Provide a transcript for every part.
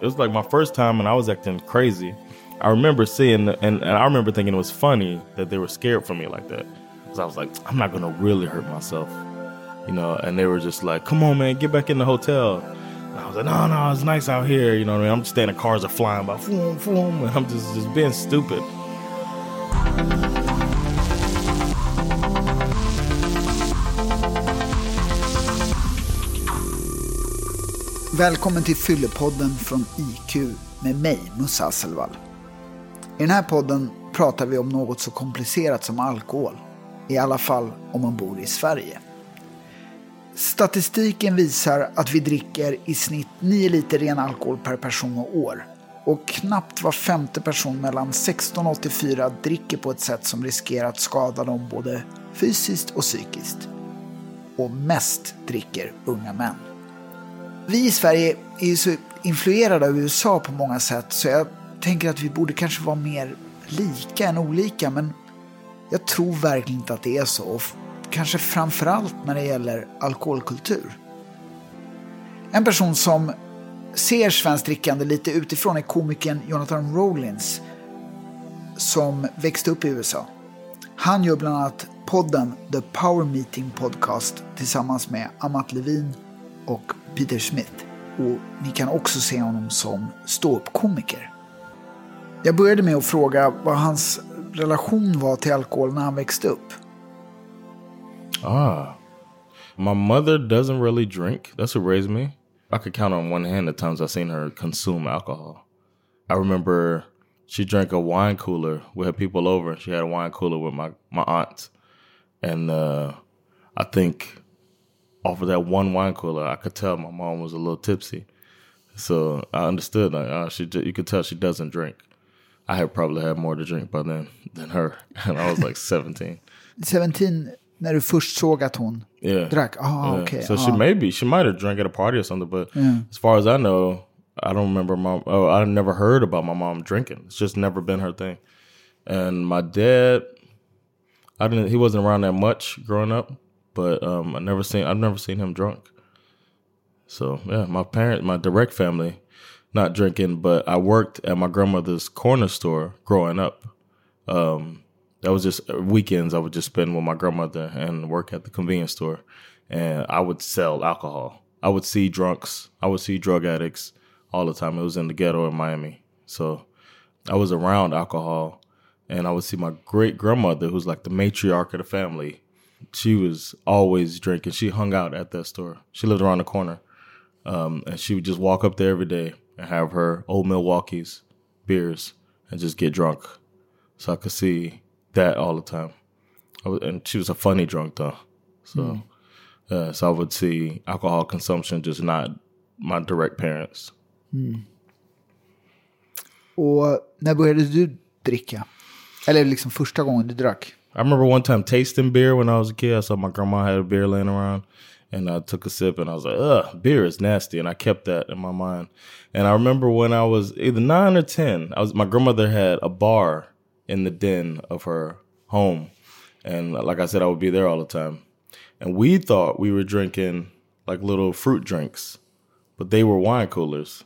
It was like my first time, and I was acting crazy. I remember seeing, and, and I remember thinking it was funny that they were scared for me like that. Because I was like, I'm not gonna really hurt myself, you know. And they were just like, "Come on, man, get back in the hotel." And I was like, "No, no, it's nice out here." You know I? I'm just standing, cars are flying by, boom, boom, and I'm just just being stupid. Välkommen till Fyllepodden från IQ med mig, Musa Hasselvall. I den här podden pratar vi om något så komplicerat som alkohol. I alla fall om man bor i Sverige. Statistiken visar att vi dricker i snitt 9 liter ren alkohol per person och år. Och knappt var femte person mellan 16 och 84 dricker på ett sätt som riskerar att skada dem både fysiskt och psykiskt. Och mest dricker unga män. Vi i Sverige är ju så influerade av USA på många sätt så jag tänker att vi borde kanske vara mer lika än olika men jag tror verkligen inte att det är så. Och kanske framförallt när det gäller alkoholkultur. En person som ser svenskt drickande lite utifrån är komikern Jonathan Rollins som växte upp i USA. Han gör bland annat podden The Power Meeting Podcast tillsammans med Amat Levin och Peter Smith. Och ni kan också se honom som ståuppkomiker. Jag började med att fråga vad hans relation var till alkohol när han växte upp. Ah. My mother doesn't really drink. That's who raised me. I could count on one hand the times I've seen her consume alcohol. I remember she drank a wine cooler. We had people over. She had a wine cooler with my, my aunt. And uh, I think off of that one wine cooler, I could tell my mom was a little tipsy. So I understood. Like, uh, she, you could tell she doesn't drink. I had probably had more to drink by then than her. And I was like 17. 17 när du först såg att hon Yeah. drack? Ah, Yeah. okej. So she ah. maybe she might have drank at a party or something, but as far as I know, I don't remember mom. Oh, I never heard about my mom drinking. It's just never been her thing. And my dad, I didn't. He wasn't around that much growing up, but um, I never seen. I've never seen him drunk. So yeah, my parent, my direct family, not drinking, but I worked at my grandmother's corner store growing up. Um, that was just weekends I would just spend with my grandmother and work at the convenience store, and I would sell alcohol. I would see drunks, I would see drug addicts all the time. It was in the ghetto in Miami, so I was around alcohol, and I would see my great grandmother, who's like the matriarch of the family. She was always drinking. She hung out at that store. She lived around the corner, um, and she would just walk up there every day and have her old Milwaukee's beers and just get drunk. So I could see that all the time. I was, and she was a funny drunk though. So, uh, so I would see alcohol consumption, just not my direct parents. Och när började du dricka? Eller liksom första gången du drack? I remember one time tasting beer when I was a kid. I saw my grandma had a beer laying around, and I took a sip, and I was like, "Ugh, beer is nasty," and I kept that in my mind. And I remember when I was either nine or ten, I was my grandmother had a bar in the den of her home, and like I said, I would be there all the time. And we thought we were drinking like little fruit drinks, but they were wine coolers.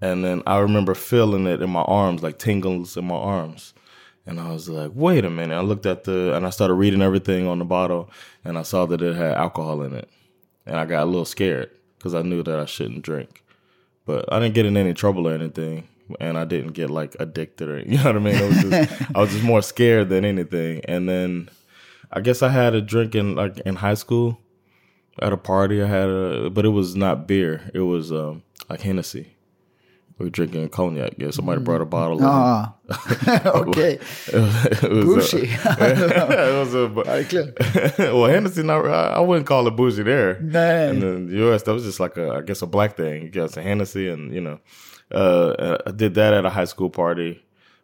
And then I remember feeling it in my arms, like tingles in my arms. And I was like, wait a minute. I looked at the, and I started reading everything on the bottle, and I saw that it had alcohol in it. And I got a little scared because I knew that I shouldn't drink. But I didn't get in any trouble or anything. And I didn't get like addicted or, you know what I mean? Was just, I was just more scared than anything. And then I guess I had a drink in like in high school at a party. I had a, but it was not beer. It was um, like Hennessy. We were drinking cognac. Yeah, somebody brought a bottle. Ja, okej. it was Bougie. it was a, well, Hennessy. Not, I wouldn't call it bougie there. Nej. In the U.S., that was just like a, I guess, a black thing. You got some Hennessy, and you know, uh, I did that at a high school party,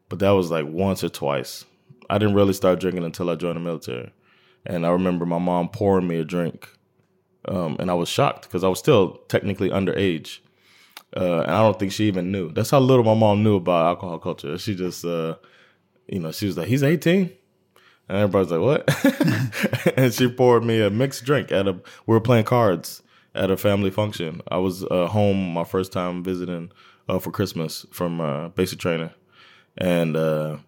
but that was like once or twice. I didn't really start drinking until I joined the military, and I remember my mom pouring me a drink, um, and I was shocked because I was still technically underage. Uh, and I don't think she even knew. That's how little my mom knew about alcohol culture. She just, uh, you know, she was like, "He's 18," and everybody's like, "What?" and she poured me a mixed drink at a. We were playing cards at a family function. I was uh, home my first time visiting uh, for Christmas from uh, basic training, and uh,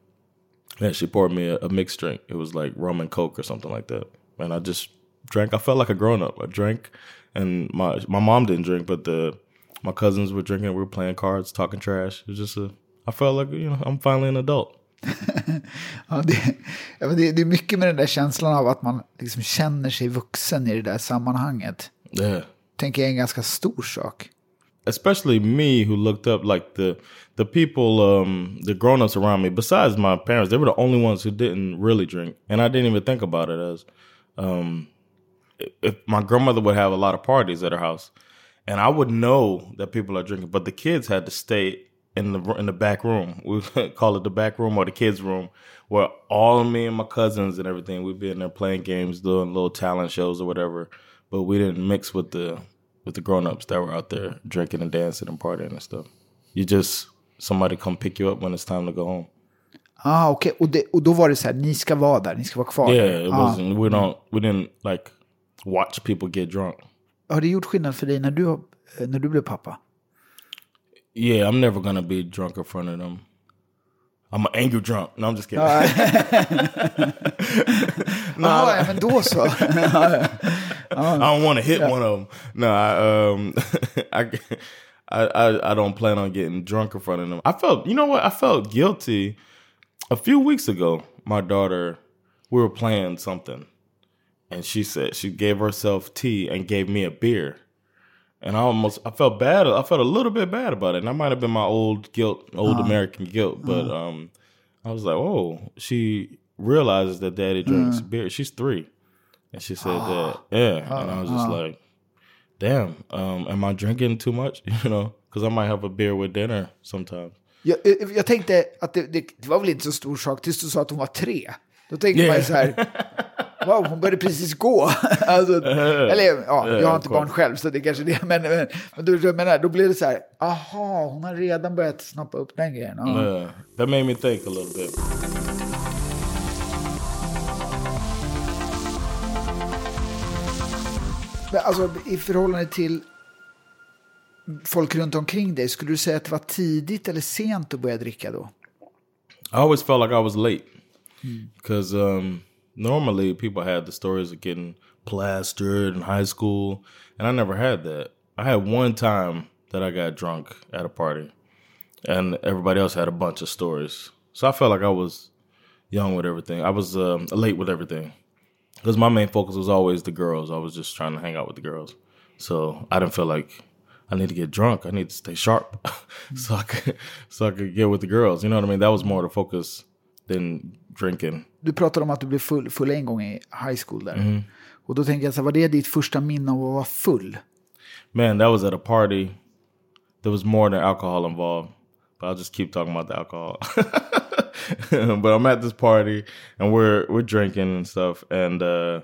and she poured me a, a, mixed drink. It was like rum and coke or something like that, and I just drank. I felt like a grown up. I drank, and my my mom didn't drink, but the my cousins were drinking. We were playing cards, talking trash. It was just a. I felt like you know I'm finally an adult. ja, det, det, det, är mycket med den där känslan av att man liksom känner sig vuxen i det där sammanhanget. Yeah. Tänker jag är en ganska stor sak. Especially me who looked up like the the people um the grown-ups around me besides my parents they were the only ones who didn't really drink and I didn't even think about it as um if my grandmother would have a lot of parties at her house and I would know that people are drinking but the kids had to stay in the in the back room. We call it the back room or the kids room, where all of me and my cousins and everything we'd be in there playing games, doing little talent shows or whatever. But we didn't mix with the with the grown ups that were out there drinking and dancing and partying and stuff. You just somebody come pick you up when it's time to go home. Ah, okej. Okay. Och, och då var det så här, ni ska vara där, ni ska vara kvar Yeah, it ah. wasn't, we don't, we didn't like watch people get drunk. Har det gjort skillnad för dig när du, när du blev pappa? Yeah, I'm never gonna be drunk in front of them. I'm an angry drunk. No, I'm just kidding. no, Aha, men då så. I don't want to hit yeah. one of them. No, I, um, I, I, I don't plan on getting drunk in front of them. I felt, you know what? I felt guilty a few weeks ago. My daughter, we were playing something, and she said she gave herself tea and gave me a beer and I almost I felt bad. I felt a little bit bad about it, and that might have been my old guilt, old uh, American guilt. But uh, um, I was like, oh, she realizes that daddy drinks uh, beer. She's three, and she said that, yeah. and I was just like, damn, um, am I drinking too much? You know, because I might have a beer with dinner sometimes. Jag, jag tänkte att det, det, det var väl inte så stor sak tills du sa att hon var tre. Då tänkte yeah. man så här, wow, hon började precis gå. alltså, eller ja, jag har inte barn själv så det är kanske det. Men, men, men då, menar, då blev det så här, aha, hon har redan börjat snappa upp den grejen. Ja. Yeah. That made me think a little bit. Alltså i förhållande till folk runt omkring dig, skulle du säga att det var tidigt eller sent att börja dricka då? I always felt like I was late. Because mm. um, normally people had the stories of getting plastered in high school, and I never had that. I had one time that I got drunk at a party, and everybody else had a bunch of stories. So I felt like I was young with everything. I was um, late with everything because my main focus was always the girls. I was just trying to hang out with the girls. So I didn't feel like I need to get drunk. I need to stay sharp so I could so I could get with the girls. You know what I mean? That was more the focus than drinking. Du pratade om att du blev full, full en gång i high school där. Mm. Och då tänker jag så här, var det ditt första minne av att vara full? Man, that was at a party. There was more than alcohol involved. But I'll just keep talking about the alcohol. but I'm at this party and we're we're drinking and stuff and uh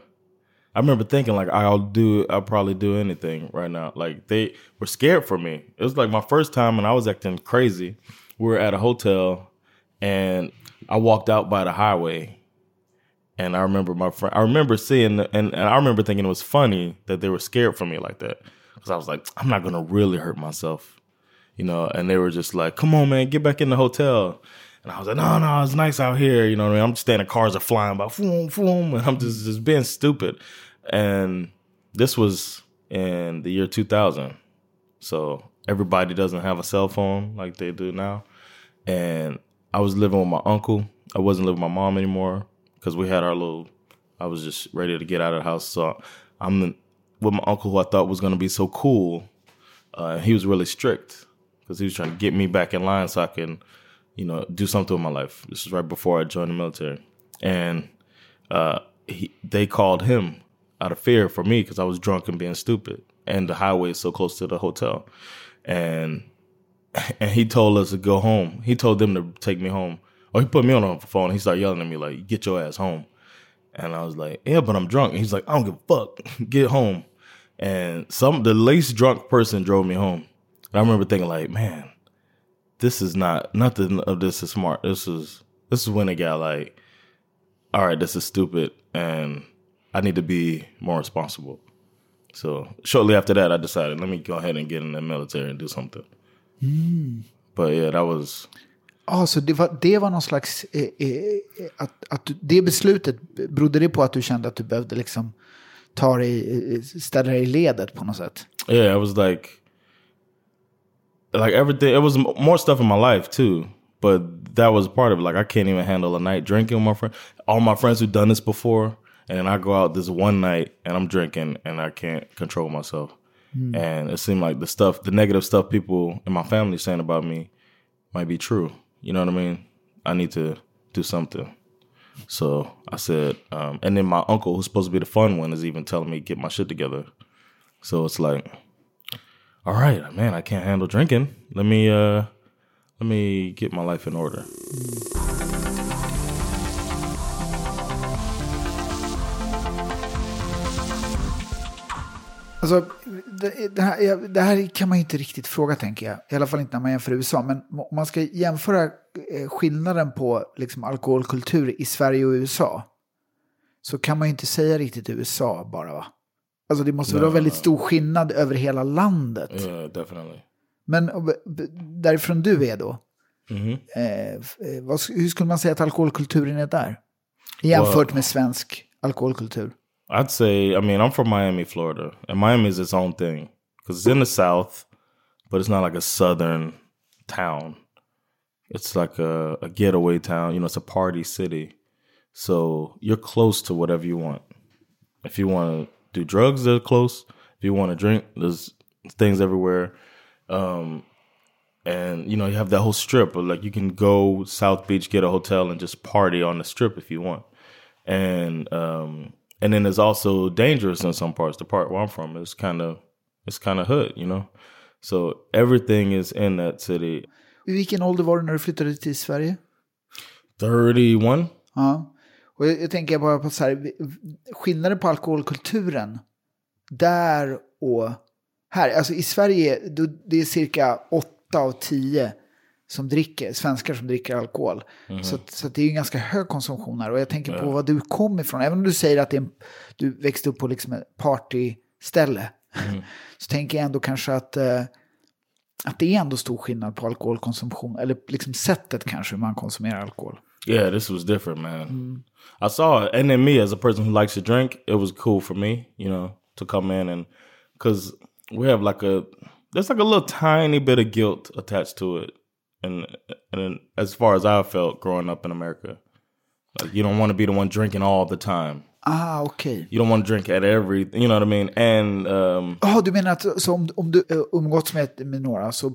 I remember thinking like I'll do I'll probably do anything right now. Like they were scared for me. It was like my first time and I was acting crazy. We were at a hotel and I walked out by the highway, and I remember my friend. I remember seeing, and, and I remember thinking it was funny that they were scared for me like that, because I was like, I'm not gonna really hurt myself, you know. And they were just like, "Come on, man, get back in the hotel." And I was like, "No, no, it's nice out here," you know. what I mean, I'm just standing, cars are flying by, boom, boom, and I'm just just being stupid. And this was in the year 2000, so everybody doesn't have a cell phone like they do now, and I was living with my uncle. I wasn't living with my mom anymore because we had our little. I was just ready to get out of the house. So I'm with my uncle, who I thought was going to be so cool. Uh, he was really strict because he was trying to get me back in line so I can, you know, do something with my life. This was right before I joined the military, and uh, he, they called him out of fear for me because I was drunk and being stupid, and the highway is so close to the hotel, and and he told us to go home. He told them to take me home. Or he put me on the phone. he started yelling at me like, "Get your ass home!" And I was like, "Yeah, but I'm drunk." And he's like, "I don't give a fuck. Get home." And some the least drunk person drove me home. And I remember thinking like, "Man, this is not nothing of this is smart. This is this is when it got like, all right, this is stupid, and I need to be more responsible." So shortly after that, I decided, let me go ahead and get in the military and do something. Mm. But yeah, that was... Ja, ah, så det var, det var någon slags... Eh, eh, att, att det beslutet, berodde det på att du kände att du behövde liksom ta dig, ställa dig i ledet på något sätt? Yeah, it was like... Like everything, it was more stuff in my life too. But that was part of it. Like I can't even handle a night drinking with my friend. All my friends who've done this before, and then I go out this one night and I'm drinking and I can't control myself. Mm. And it seemed like the stuff, the negative stuff people in my family saying about me might be true. You know what I mean? I need to do something. So I said, um, and then my uncle, who's supposed to be the fun one, is even telling me get my shit together. So it's like, all right, man, I can't handle drinking. Let me uh let me get my life in order. Alltså, det, det, här, det, här, kan man inte riktigt fråga tänker jag. I alla fall inte när man jämför USA. Men om man ska jämföra eh, skillnaden på liksom, alkoholkultur i Sverige och USA. Så kan man ju inte säga riktigt USA bara va? Alltså det måste no, vara väldigt stor skillnad över hela landet. Yeah, definitely. Men därifrån du är då, mm -hmm. eh, vad, hur skulle man säga att alkoholkulturen är där? Jämfört well, med svensk alkoholkultur. I'd say, I mean, I'm from Miami, Florida, and Miami is its own thing because it's in the South, but it's not like a Southern town. It's like a, a getaway town. You know, it's a party city. So you're close to whatever you want. If you want to do drugs, they're close. If you want to drink, there's things everywhere. Um, and you know, you have that whole strip. Of, like you can go South Beach, get a hotel, and just party on the strip if you want. And um, and then it's also dangerous in some parts. The part where I'm from is kind of it's kind of hood, you know. So everything is in that city. Vilken ålder var du när du flyttade till Sverige? 31. Ja. Och jag, jag tänker bara på så här, skillnaden på alkoholkulturen där och här. Alltså i Sverige, det är cirka 8 av 10 som dricker, svenskar som dricker alkohol. Mm. Så, så det är en ganska hög konsumtion här. Och jag tänker på var du kom ifrån. Även om du säger att en, du växte upp på liksom ett partyställe. Mm. så tänker jag ändå kanske att, uh, att det är ändå stor skillnad på alkoholkonsumtion. Eller liksom sättet kanske hur man konsumerar alkohol. Yeah, this was different, man. Mm. I saw it, and then me as a person who likes to drink, it was cool for me, you know, to come in and because we have like a there's like a little tiny bit of guilt attached to it, and and as far as I felt growing up in America, like you don't want to be the one drinking all the time. Ah, okay. You don't want to drink at every, you know what I mean? And... Um, oh, du menar att så om, om du uh, umgåtts med, med några så,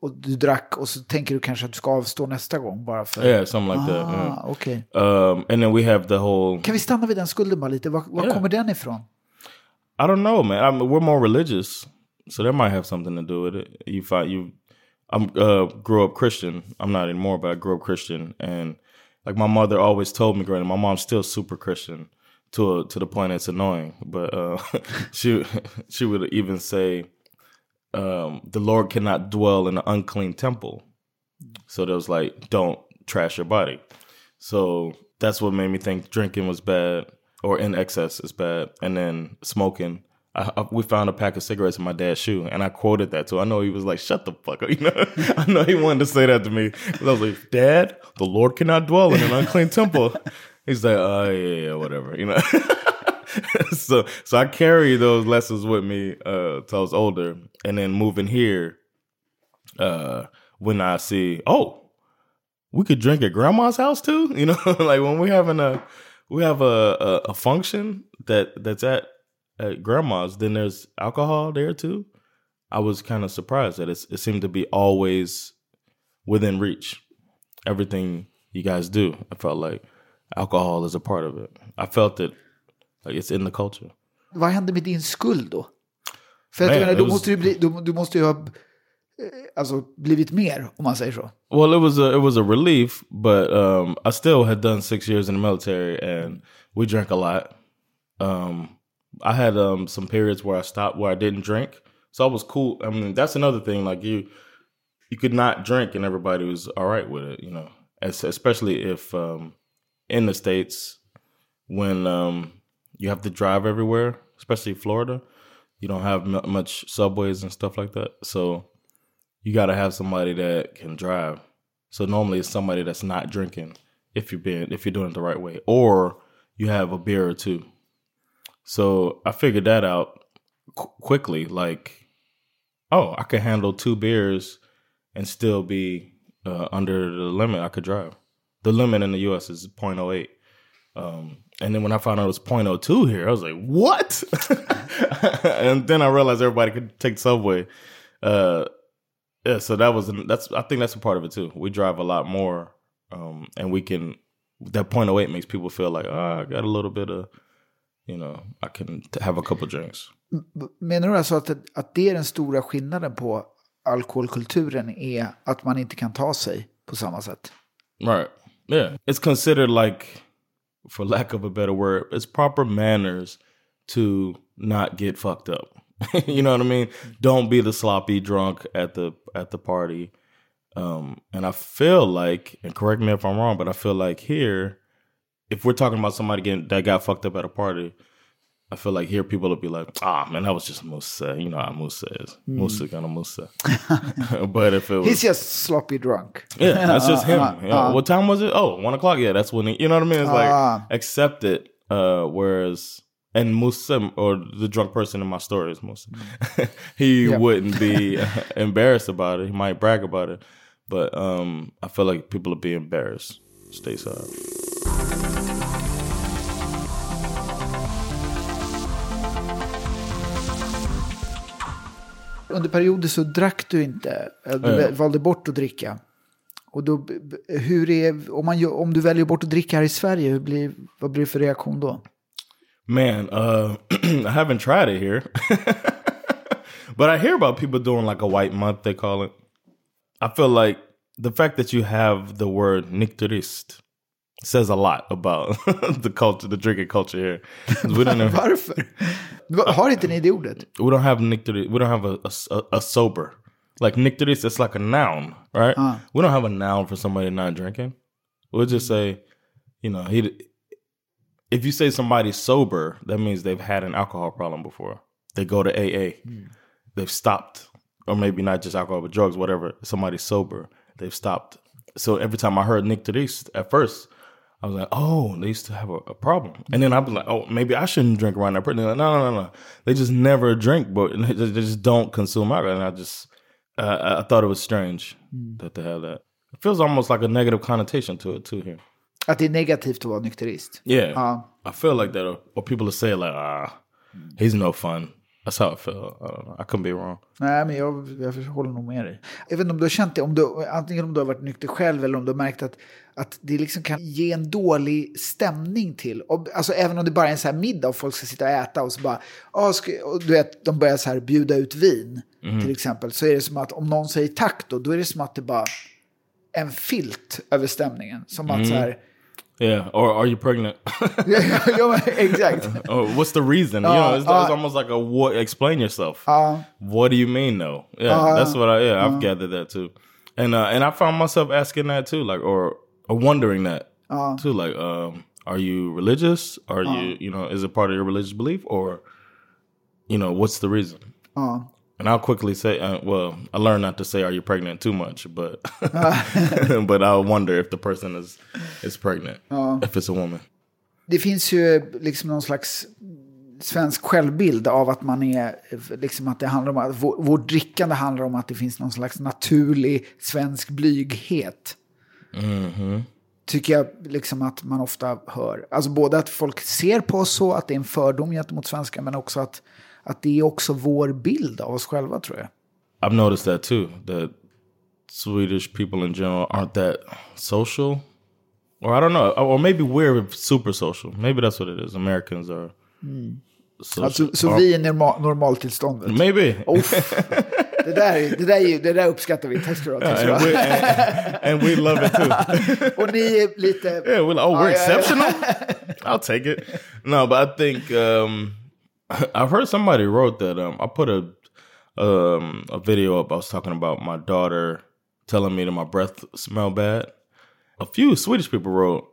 och du drack och så tänker du kanske att du ska avstå nästa gång bara för... Yeah, something like ah, that. Yeah. Okay. Um, and then we have the whole... Kan vi stanna vid den skulden bara lite? Var, var yeah. kommer den ifrån? I don't know man. I mean, we're more religious. So that might have something to do with it. You find you... I uh, grew up Christian. I'm not anymore, but I grew up Christian. And like my mother always told me up, my mom's still super Christian. to a, to the point it's annoying. But uh, she she would even say, um, "The Lord cannot dwell in an unclean temple." So there was like, "Don't trash your body." So that's what made me think drinking was bad or in excess is bad, and then smoking. I, I, we found a pack of cigarettes in my dad's shoe, and I quoted that too. I know he was like, "Shut the fuck up," you know. I know he wanted to say that to me. I was like, "Dad, the Lord cannot dwell in an unclean temple." He's like, oh yeah, yeah, whatever, you know. so so I carry those lessons with me uh till I was older. And then moving here, uh when I see, oh, we could drink at grandma's house too, you know, like when we're having a we have a, a, a function that that's at at grandma's, then there's alcohol there too. I was kind of surprised that it seemed to be always within reach. Everything you guys do, I felt like alcohol is a part of it. I felt it, like it's in the culture. Vad hände med din skuld då? För Man, menar, då, was... måste du, bli, du, du måste ju ha eh, alltså, blivit mer, om man säger så. Well, it was a, it was a relief, but um, I still had done six years in the military and we drank a lot. Um, I had um, some periods where I stopped, where I didn't drink. So I was cool. I mean, that's another thing. Like you, you could not drink and everybody was all right with it, you know, As, especially if um, in the states when um, you have to drive everywhere, especially Florida. You don't have m- much subways and stuff like that, so you got to have somebody that can drive. So normally it's somebody that's not drinking if you're being if you're doing it the right way, or you have a beer or two. So I figured that out qu- quickly. Like, oh, I could handle two beers and still be uh, under the limit. I could drive. The limit in the U.S. is 0.08. Um, and then when I found out it was 0.02 here, I was like, what? and then I realized everybody could take subway. Uh, yeah, so that was that's I think that's a part of it too. We drive a lot more, um, and we can that 0.08 makes people feel like oh, I got a little bit of you know I can have a couple drinks. Menar du alltså att, att det är den stora skillnaden på alkoholkulturen är att man inte kan ta sig på samma sätt? Right. Yeah. It's considered like for lack of a better word, it's proper manners to not get fucked up. you know what I mean? Don't be the sloppy drunk at the at the party. Um, and I feel like, and correct me if I'm wrong, but I feel like here, if we're talking about somebody getting that got fucked up at a party, I feel like here people will be like, ah, man, that was just Musa. You know how Musa is. Mm. Musa gonna Musa. but if it was, he's just sloppy drunk. Yeah, that's just him. Uh, uh, what time was it? Oh, one o'clock. Yeah, that's when he, you know what I mean. It's like uh, accept it. Uh, whereas and Musa or the drunk person in my story is Musa. He yep. wouldn't be embarrassed about it. He might brag about it, but um, I feel like people are being embarrassed stateside. Under perioder så drack du inte, du ja. valde bort att dricka. Och då, hur är, om, man, om du väljer bort att dricka här i Sverige, hur blir, vad blir det för reaktion då? Man, uh, I haven't tried it here, but I hear about people doing like a white month. They call it. I feel like the fact that you have the word nykterist says a lot about the culture, the drinking culture here. We don't have, Varför? Har inte ni det ordet? We don't have nykterist. We don't have a, a, a sober. Like nykterist, it's like a noun, right? Uh. We don't have a noun for somebody not drinking. We'll just say, you know, he if you say somebody's sober, that means they've had an alcohol problem before. They go to AA. Mm. They've stopped. Or maybe not just alcohol, but drugs, whatever. Somebody's sober. They've stopped. So every time I heard nykterist, at first, I was like, oh, they used to have a, a problem. And then I was like, oh, maybe I shouldn't drink around that person. Like, no, no, no, no. They just never drink, but they just don't consume alcohol. And I just, uh, I thought it was strange mm. that they have that. It feels almost like a negative connotation to it too here. Att det är negativt att vara nykterist? Yeah. Uh. I feel like that. Or people say like, ah, he's no fun. That's how I feel. I, don't know. I could be wrong. Nej, men jag, jag håller nog med dig. Jag vet inte om du har känt det, om du, antingen om du har varit nykter själv eller om du har märkt att, att det liksom kan ge en dålig stämning till. Och, alltså även om det bara är en så här middag och folk ska sitta och äta och så bara, ah, och du vet, de börjar så här bjuda ut vin mm. till exempel. Så är det som att om någon säger tack då, då är det som att det bara en filt över stämningen. Som att mm. så här, Yeah, or are you pregnant? yeah, exactly. or what's the reason? Uh, you know, it's, uh, it's, almost like a what? Explain yourself. Uh, what do you mean, though? Yeah, that's what I. Yeah, I've gathered that too, and uh, and I found myself asking that too, like or or wondering that uh. too, like, um, are you religious? Are you you know, is it part of your religious belief, or you know, what's the reason? And I'll quickly say, uh, well, I learned not to say, "Are you pregnant?" too much, but but I'll wonder if the person is is pregnant, if it's a woman. Det finns ju liksom någon slags svensk självbild av att man är, liksom att det handlar om att vår, vårt drickande handlar om att det finns någon slags naturlig svensk blyghet. Mm -hmm. Tycker jag liksom att man ofta hör. Alltså både att folk ser på oss så, att det är en fördom gentemot svenskar, men också att att det är också vår bild av oss själva tror jag. I've noticed that too. That Swedish people in general aren't that social. Or I don't know. Or maybe we're super social. Maybe that's what it is. Americans are... Mm. Alltså, så vi är normal, normaltillståndet? Maybe. Oh, det, där, det, där, det där uppskattar vi. Tack ska du ha. Yeah, and, we, and, and, we love it too. Och ni är lite... Yeah, we're, oh, we're exceptional? I'll take it. No, but I think... Um, I've heard somebody wrote that. Um, I put a um a video up. I was talking about my daughter telling me that my breath smelled bad. A few Swedish people wrote,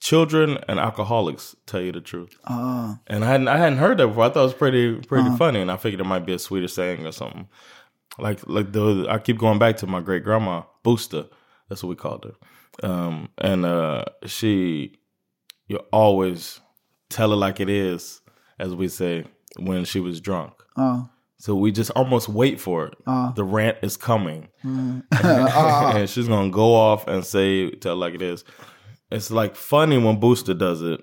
"Children and alcoholics tell you the truth." Uh. And I hadn't I hadn't heard that before. I thought it was pretty pretty uh. funny, and I figured it might be a Swedish saying or something. Like like the I keep going back to my great grandma Booster. That's what we called her. Um, and uh, she, you always tell it like it is, as we say, when she was drunk. Uh. So we just almost wait for it. Uh. The rant is coming, Mm. and she's gonna go off and say tell like it is. It's like funny when Booster does it,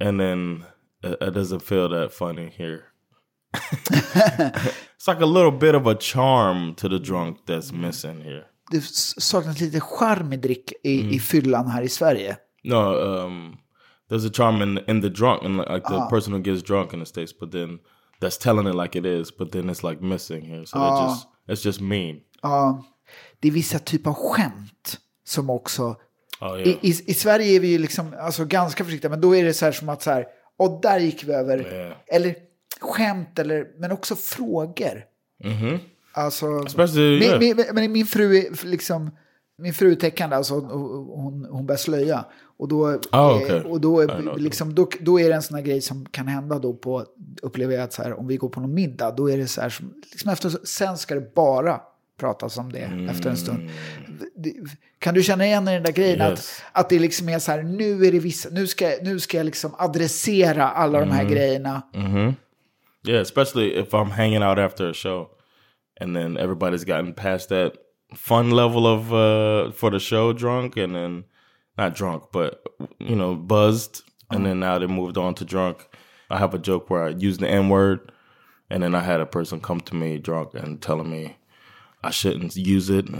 and then it, it doesn't feel that funny here. It's like a little bit of a charm to the drunk that's missing here. Det saknas lite charm i drick i, Mm. i fyllan här i Sverige. No, um, there's a charm in in the drunk, and like the person who gets drunk in the states, but then that's telling it like it is, but then it's like missing here. So it just it's just mean. Ja, det är vissa typer av skämt som också... Oh yeah. I, i, I Sverige är vi ju liksom alltså, ganska försiktiga, men då är det så här som att så här, och där gick vi över. Yeah. Eller skämt, eller, men också frågor. Alltså, Mm-hmm. Especially, min, min, men min fru är liksom, min fru är tecknande, alltså hon, hon, börjar slöja. Och då, Ah, eh, okej. och då, liksom, då, då är det en sån här grej som kan hända då på, upplever jag att så här, om vi går på någon middag, då är det så här, som, liksom efter, sen ska det bara pratas om det efter en stund. Kan du känna igen i den där grejen Mm. Yes. att, att det liksom är så här, nu är det vissa, nu ska, nu ska jag liksom adressera alla de här Mm. Yeah, especially if I'm hanging out after a show, and then everybody's gotten past that fun level of uh for the show drunk, and then not drunk, but you know buzzed, and then now they moved on to drunk. I have a joke where I use the N word, and then I had a person come to me drunk and telling me I shouldn't use it.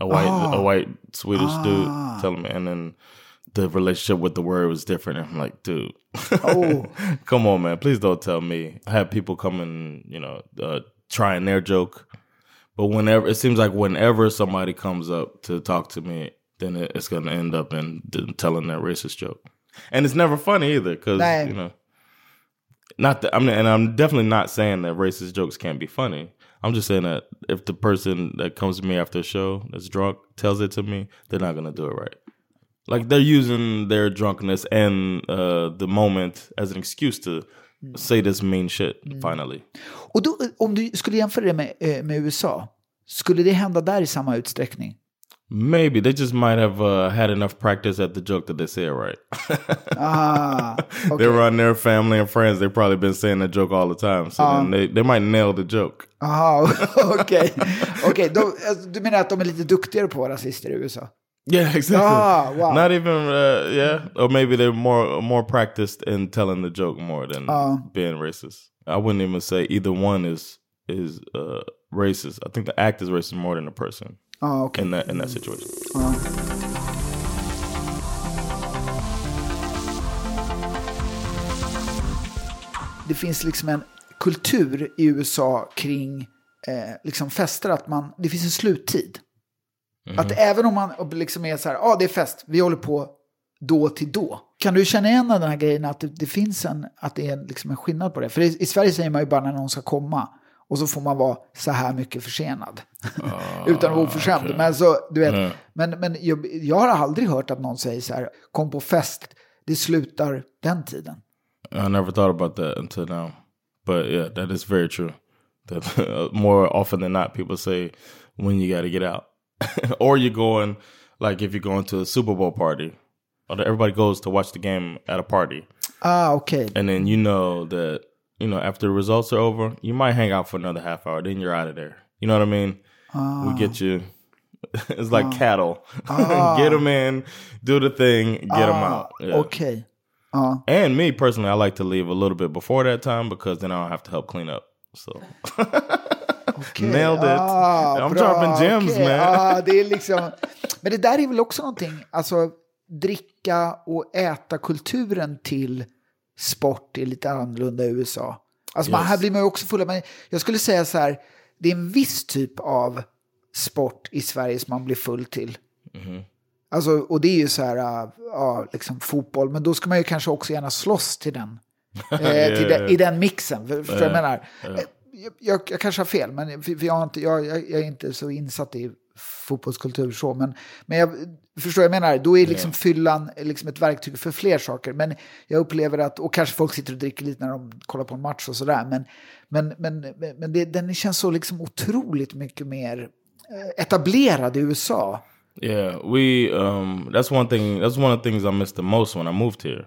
A white a white Swedish dude telling me, and then the relationship with the word was different. And I'm like, dude, Oh. come on, man, please don't tell me. I have people come and you know uh, trying their joke, but whenever it seems like whenever somebody comes up to talk to me, then it, it's gonna end up in telling that racist joke, and it's never funny either because you know. Not that I'm, and I'm definitely not saying that racist jokes can't be funny. I'm just saying that if the person that comes to me after a show that's drunk tells it to me, they're not gonna do it right. Like they're using their drunkenness and uh, the moment as an excuse to say this mean shit. Finally, Och då, om du skulle jämföra det med, eh, med USA, skulle det hända där i samma utsträckning? maybe they just might have uh, had enough practice at the joke that they say right. Ah, They okej. run their family and friends. They've probably been saying that joke all the time, so then they they might nail the joke. Aha, okej. Okej, då- alltså, du menar att de är lite duktigare på rasister i USA? Yeah, exactly. Ah, wow. Not even uh, yeah, or maybe they're more more practiced in telling the joke more than being racist. I wouldn't even say either one is is uh, racist. I think the act is racist more than the person Ja, okej. in that in that situation. Det finns liksom en kultur i USA kring eh, liksom fester, att man, det finns en sluttid. Att även om man liksom är så här, ja ah, det är fest, vi håller på då till då. Kan du känna igen den här grejen att det, det finns en, att det är liksom en skillnad på det? För i, i Sverige säger man ju bara när någon ska komma. Och så får man vara så här mycket försenad. Utan att vara oförskämd. Men, så, du vet, men, men jag, jag har aldrig hört att någon säger så här, kom på fest, det slutar den tiden. I never thought about that until now, but yeah, that is very true. That more often than not, people say when you got to get out, or you're going like if you're going to a Super Bowl party, or everybody goes to watch the game at a party, Ah, okej. and then you know that you know after the results are over, you might hang out for another half hour, then you're out of there. You know what I mean? We ah. get you. it's like ah. cattle. Ah. get them in, do the thing, get them out. Yeah. Okej. Ja. Uh-huh. And me personally, I like to leave a little bit before that time because then I don't have to help clean up. So nailed it. Ah, I'm bra, dropping gems, okej. man. Ah, det är liksom... Men det där är väl också någonting, alltså dricka och äta kulturen till sport är lite annorlunda i USA. Alltså man, Yes. här blir man ju också full men jag skulle säga så här, det är en viss typ av sport i Sverige som man blir full till. Mm-hmm. Alltså, och det är ju så här, ja, liksom fotboll, men då ska man ju kanske också gärna slåss till den. Eh, till den i den mixen, för, för jag menar. Jag, jag, kanske har fel, men för, jag, inte, jag, jag, är inte så insatt i fotbollskultur så. Men, men jag förstår jag menar, då är liksom fyllan liksom ett verktyg för fler saker. Men jag upplever att, och kanske folk sitter och dricker lite när de kollar på en match och sådär. Men, men, men, men det, den känns så liksom otroligt mycket mer eh, etablerad i USA. Yeah, we um that's one thing that's one of the things I missed the most when I moved here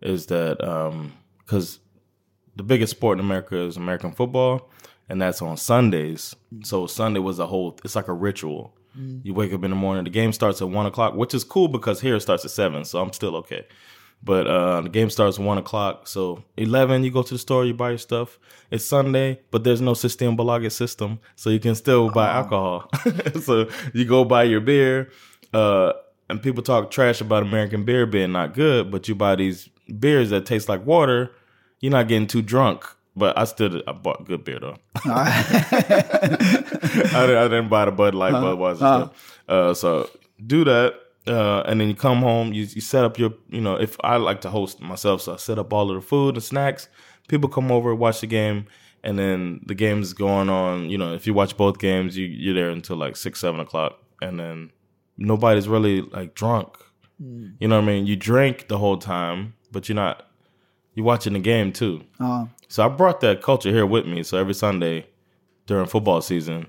is that um cuz the biggest sport in America is American football and that's on Sundays. So Sunday was a whole it's like a ritual. Mm. You wake up in the morning. The game starts at one o'clock, which is cool because here it starts at seven, so I'm still okay. But uh, the game starts at one o'clock, so eleven you go to the store, you buy your stuff. It's Sunday, but there's no Systembolaget system, so you can still buy oh. alcohol. so you go buy your beer, uh, and people talk trash about American beer being not good, but you buy these beers that taste like water. You're not getting too drunk but I still I bought good beer though. I, didn't, I, didn't, buy the Bud Light, uh, Budweiser stuff. Uh, so do that, uh, and then you come home. You, you set up your, you know, if I like to host myself, so I set up all of the food and snacks. People come over, watch the game, and then the game's going on. You know, if you watch both games, you you're there until like six, seven o'clock, and then nobody's really like drunk. Mm. You know what I mean? You drink the whole time, but you're not you're watching the game too. Uh, so I brought that culture here with me. So every Sunday during football season,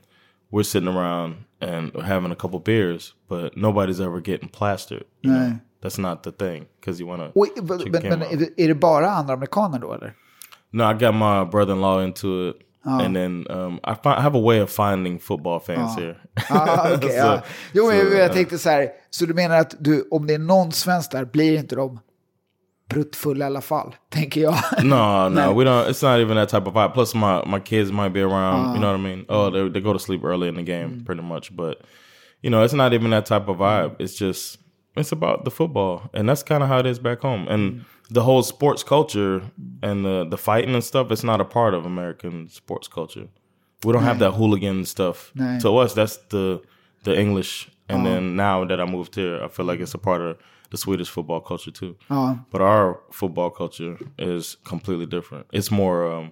we're sitting around and having a couple beers, but nobody's ever getting plastered. Nej. That's not the thing because you want to. Men, men är det bara andra amerikaner då eller? No, I got my brother-in-law into it. Ah. And then um, I, find, I, have a way of finding football fans ah. here. ah, okay, so, ja. Jo, men jag, jag tänkte så här, så du menar att du, om det är någon svensk där, blir inte de pruttfull i alla fall, tänker jag. no, no, we don't. It's not even that type of vibe. Plus, my my kids might be around. Uh, you know what I mean? Oh, they they go to sleep early in the game, mm. pretty much. But you know, it's not even that type of vibe. It's just it's about the football, and that's kind of how it is back home. And mm. the whole sports culture and the the fighting and stuff. It's not a part of American sports culture. We don't have that hooligan stuff. To us, that's the the English. And uh. then now that I moved here, I feel like it's a part of the Swedish football culture too. Uh, but our football culture is completely different. It's more. Um,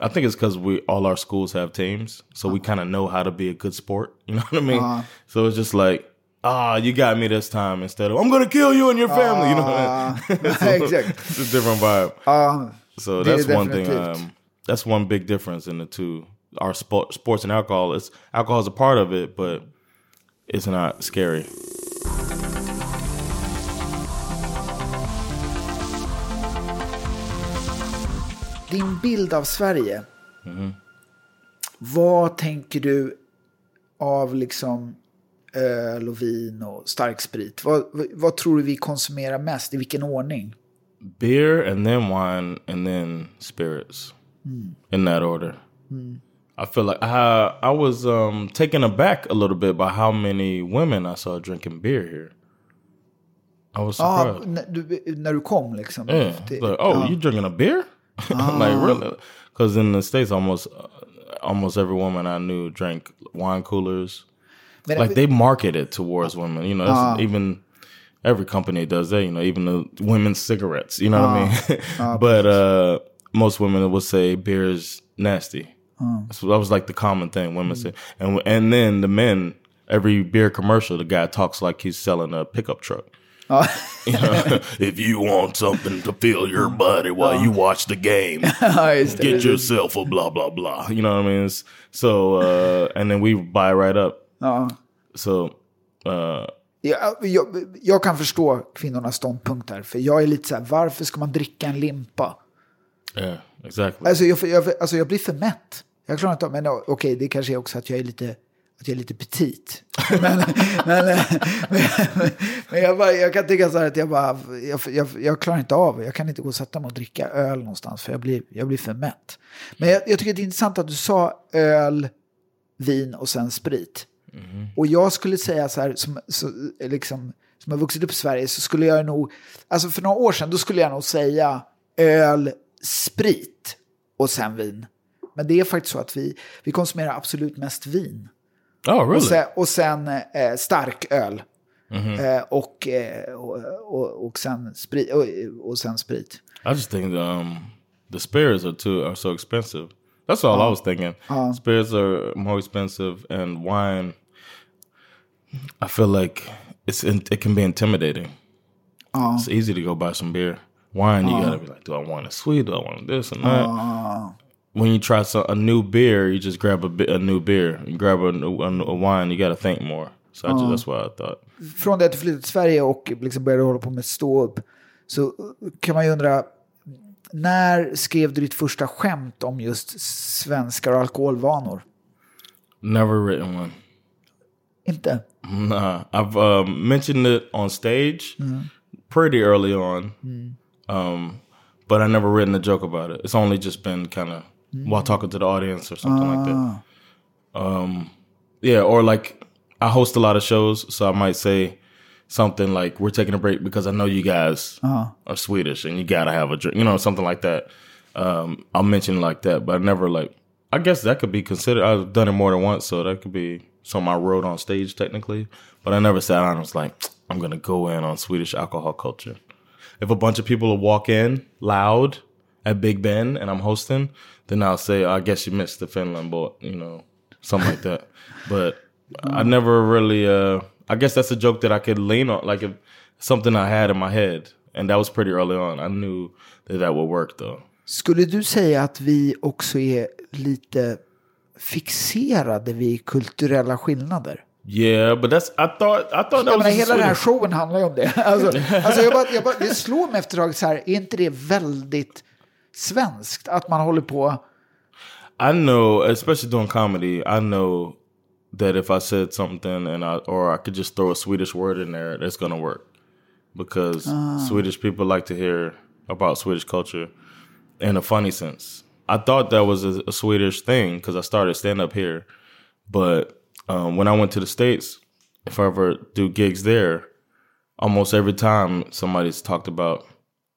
I think it's because we all our schools have teams, so uh, we kind of know how to be a good sport. You know what I mean? Uh, so it's just like. Ah, you got me this time instead of I'm gonna kill you and your family. you know, exactly. It's a different vibe. so that's one thing. Um, that's one big difference in the two. Our sport, sports and alcohol is alcohol is a part of it, but it's not scary. Din bild av Sverige. Mm. Vad tänker du av liksom öl och vin och stark sprit? Vad, vad tror du vi konsumerar mest? I vilken ordning? Beer and then wine and then spirits. Mm. In that order. Mm. I feel like I I was um, taken aback a little bit by how many women I saw drinking beer here. I was surprised. Ah, när, du, när du kom liksom? Yeah. Like, oh, ah. you drinking a beer? like really, because in the states, almost almost every woman I knew drank wine coolers. But like they market it towards women. You know, uh, even every company does that. You know, even the women's cigarettes. You know uh, what I mean? uh, but uh, most women would say beer is nasty. So that was like the common thing women mm. say, and and then the men. Every beer commercial, the guy talks like he's selling a pickup truck. if you want something to fill your body while you watch the game, get yourself a blah blah blah. You know what I mean? So uh, and then we buy right up. Ja. So, uh, jag, jag, jag, kan förstå kvinnornas ståndpunkt här, för jag är lite så här, varför ska man dricka en limpa? Yeah, exactly. Alltså jag, jag, alltså jag blir för mätt. Jag klarar inte av, men okej, okay, det kanske är också att jag är lite att jag är lite petit. men, men, men, men jag, bara, jag, kan tycka så här att jag bara, jag, jag, jag, klarar inte av, jag kan inte gå och sätta mig och dricka öl någonstans för jag blir, jag blir för mätt. Men jag, jag tycker det är intressant att du sa öl, vin och sen sprit. Mm. Och jag skulle säga så här, som, så, liksom, som har vuxit upp i Sverige, så skulle jag nog, alltså för några år sedan, då skulle jag nog säga öl, sprit och sen vin. Men det är faktiskt så att vi, vi konsumerar absolut mest vin. Oh, really? Och sen, och sen eh, stark öl. Mm -hmm. eh, och, eh, och, och, och, sen sprit, och, och sen sprit. I just think um, the spirits are too are so expensive. That's all uh, I was thinking. Uh, spirits are more expensive and wine. I feel like it's it can be intimidating. Uh. It's easy to go buy some beer. Wine, you gotta be like, do I want it sweet? Do I want this and that? When you try some, a new beer, you just grab a, a new beer. You grab a, a, a wine, you gotta think more. So I just, that's what I thought. Från det att du flyttade till Sverige och liksom började hålla på med stå upp så kan man ju undra när skrev du ditt första skämt om just svenskar och alkoholvanor? Never written one. Inte? Nah, I've um, mentioned it on stage mm. pretty early on. Mm. Um, but I never written a joke about it. It's only just been kind of. While talking to the audience or something like that. Ah. Um, yeah, or like I host a lot of shows, so I might say something like, "We're taking a break because I know you guys uh-huh. are Swedish and you gotta have a drink," you know, something like that. Um, I'll mention like that, but I never like. I guess that could be considered. I've done it more than once, so that could be something I wrote on stage technically. But I never sat down and was like, "I'm gonna go in on Swedish alcohol culture." If a bunch of people walk in loud at Big Ben and I'm hosting, then I'll say, "I guess you missed the Finland boat," you know, something like that. But I never really. Uh, I guess that's a joke that I could lean on, like if something I had in my head, and that was pretty early on. I knew that that would work though. Skulle du säga att vi också är lite fixerade vid kulturella skillnader? Yeah, but that's I thought I thought that was menar, hela den här showen handlar ju om det. Alltså, alltså jag bara, jag bara, det slår mig efter ett tag så här, är inte det väldigt svenskt att man håller på? I know, especially doing comedy, I know that if I said something and I or I could just throw a Swedish word in there, that's gonna work because oh. Swedish people like to hear about Swedish culture in a funny sense. I thought that was a, a Swedish thing because I started stand up here, but um, when I went to the states, if I ever do gigs there, almost every time somebody's talked about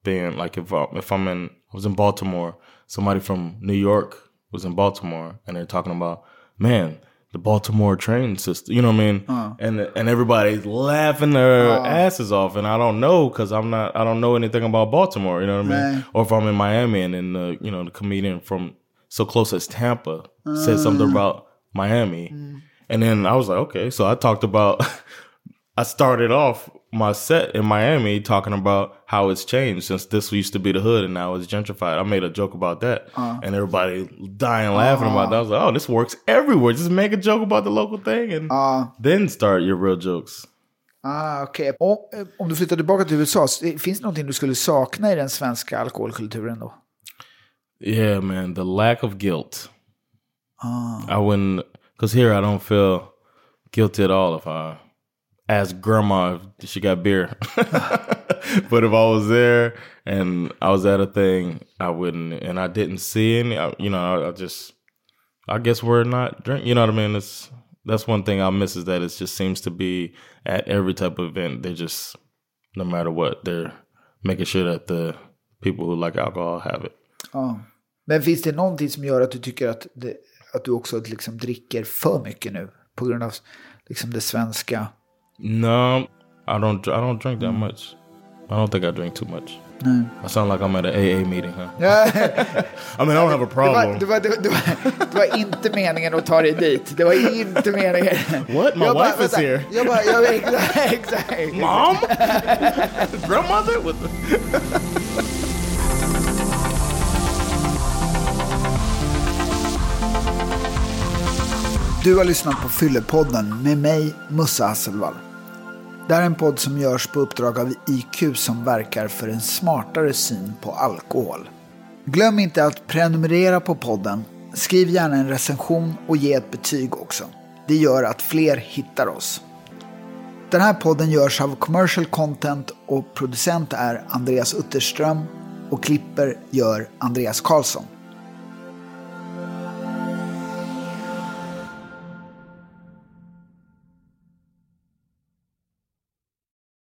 being like if I, if I'm in I was in Baltimore, somebody from New York was in Baltimore, and they're talking about man the Baltimore train system. You know what I mean? Uh. And and everybody's laughing their uh. asses off, and I don't know because I'm not. I don't know anything about Baltimore. You know what I mean? Or if I'm in Miami and then the you know the comedian from so close as Tampa uh. said something about Miami, mm. and then I was like, okay. So I talked about. I started off my set in Miami talking about how it's changed since this used to be the hood and now it's gentrified. I made a joke about that uh, and everybody dying laughing uh, about that. I was like, oh, this works everywhere. Just make a joke about the local thing and uh, then start your real jokes. Ah, okej. Okay. Eh, om du flyttar tillbaka till USA, finns det någonting du skulle sakna i den svenska alkoholkulturen då? Yeah, man, the lack of guilt. Ah. I wouldn't, because here I don't feel guilty at all if I ask grandma if she got beer. but if I was there and I was at a thing, I wouldn't. And I didn't see any. I, You know, I just, I guess we're not drink. You know what I mean? It's that's one thing I miss is that it just seems to be at every type of event. They just, no matter what, they're making sure that the people who like alcohol have it. Ja. Men finns det någonting som gör att du tycker att, det, att du också liksom dricker för mycket nu? På grund av liksom det svenska No, I don't. I don't drink that mm. much. I don't think I drink too much. No. I sound like I'm at an AA meeting, huh? I mean, I don't have a problem. Det var, det, var, det, var, det var inte meningen att ta dig dit. Det var inte meningen. What? My jag wife bara, is here. Jag bara, jag, exakt, exakt. Mom? Grandmother? Du har lyssnat på Fyllepodden med mig, Mussa Hasselvall. Det här är en podd som görs på uppdrag av IQ som verkar för en smartare syn på alkohol. Glöm inte att prenumerera på podden. Skriv gärna en recension och ge ett betyg också. Det gör att fler hittar oss. Den här podden görs av Commercial Content och producent är Andreas Utterström och klipper gör Andreas Karlsson.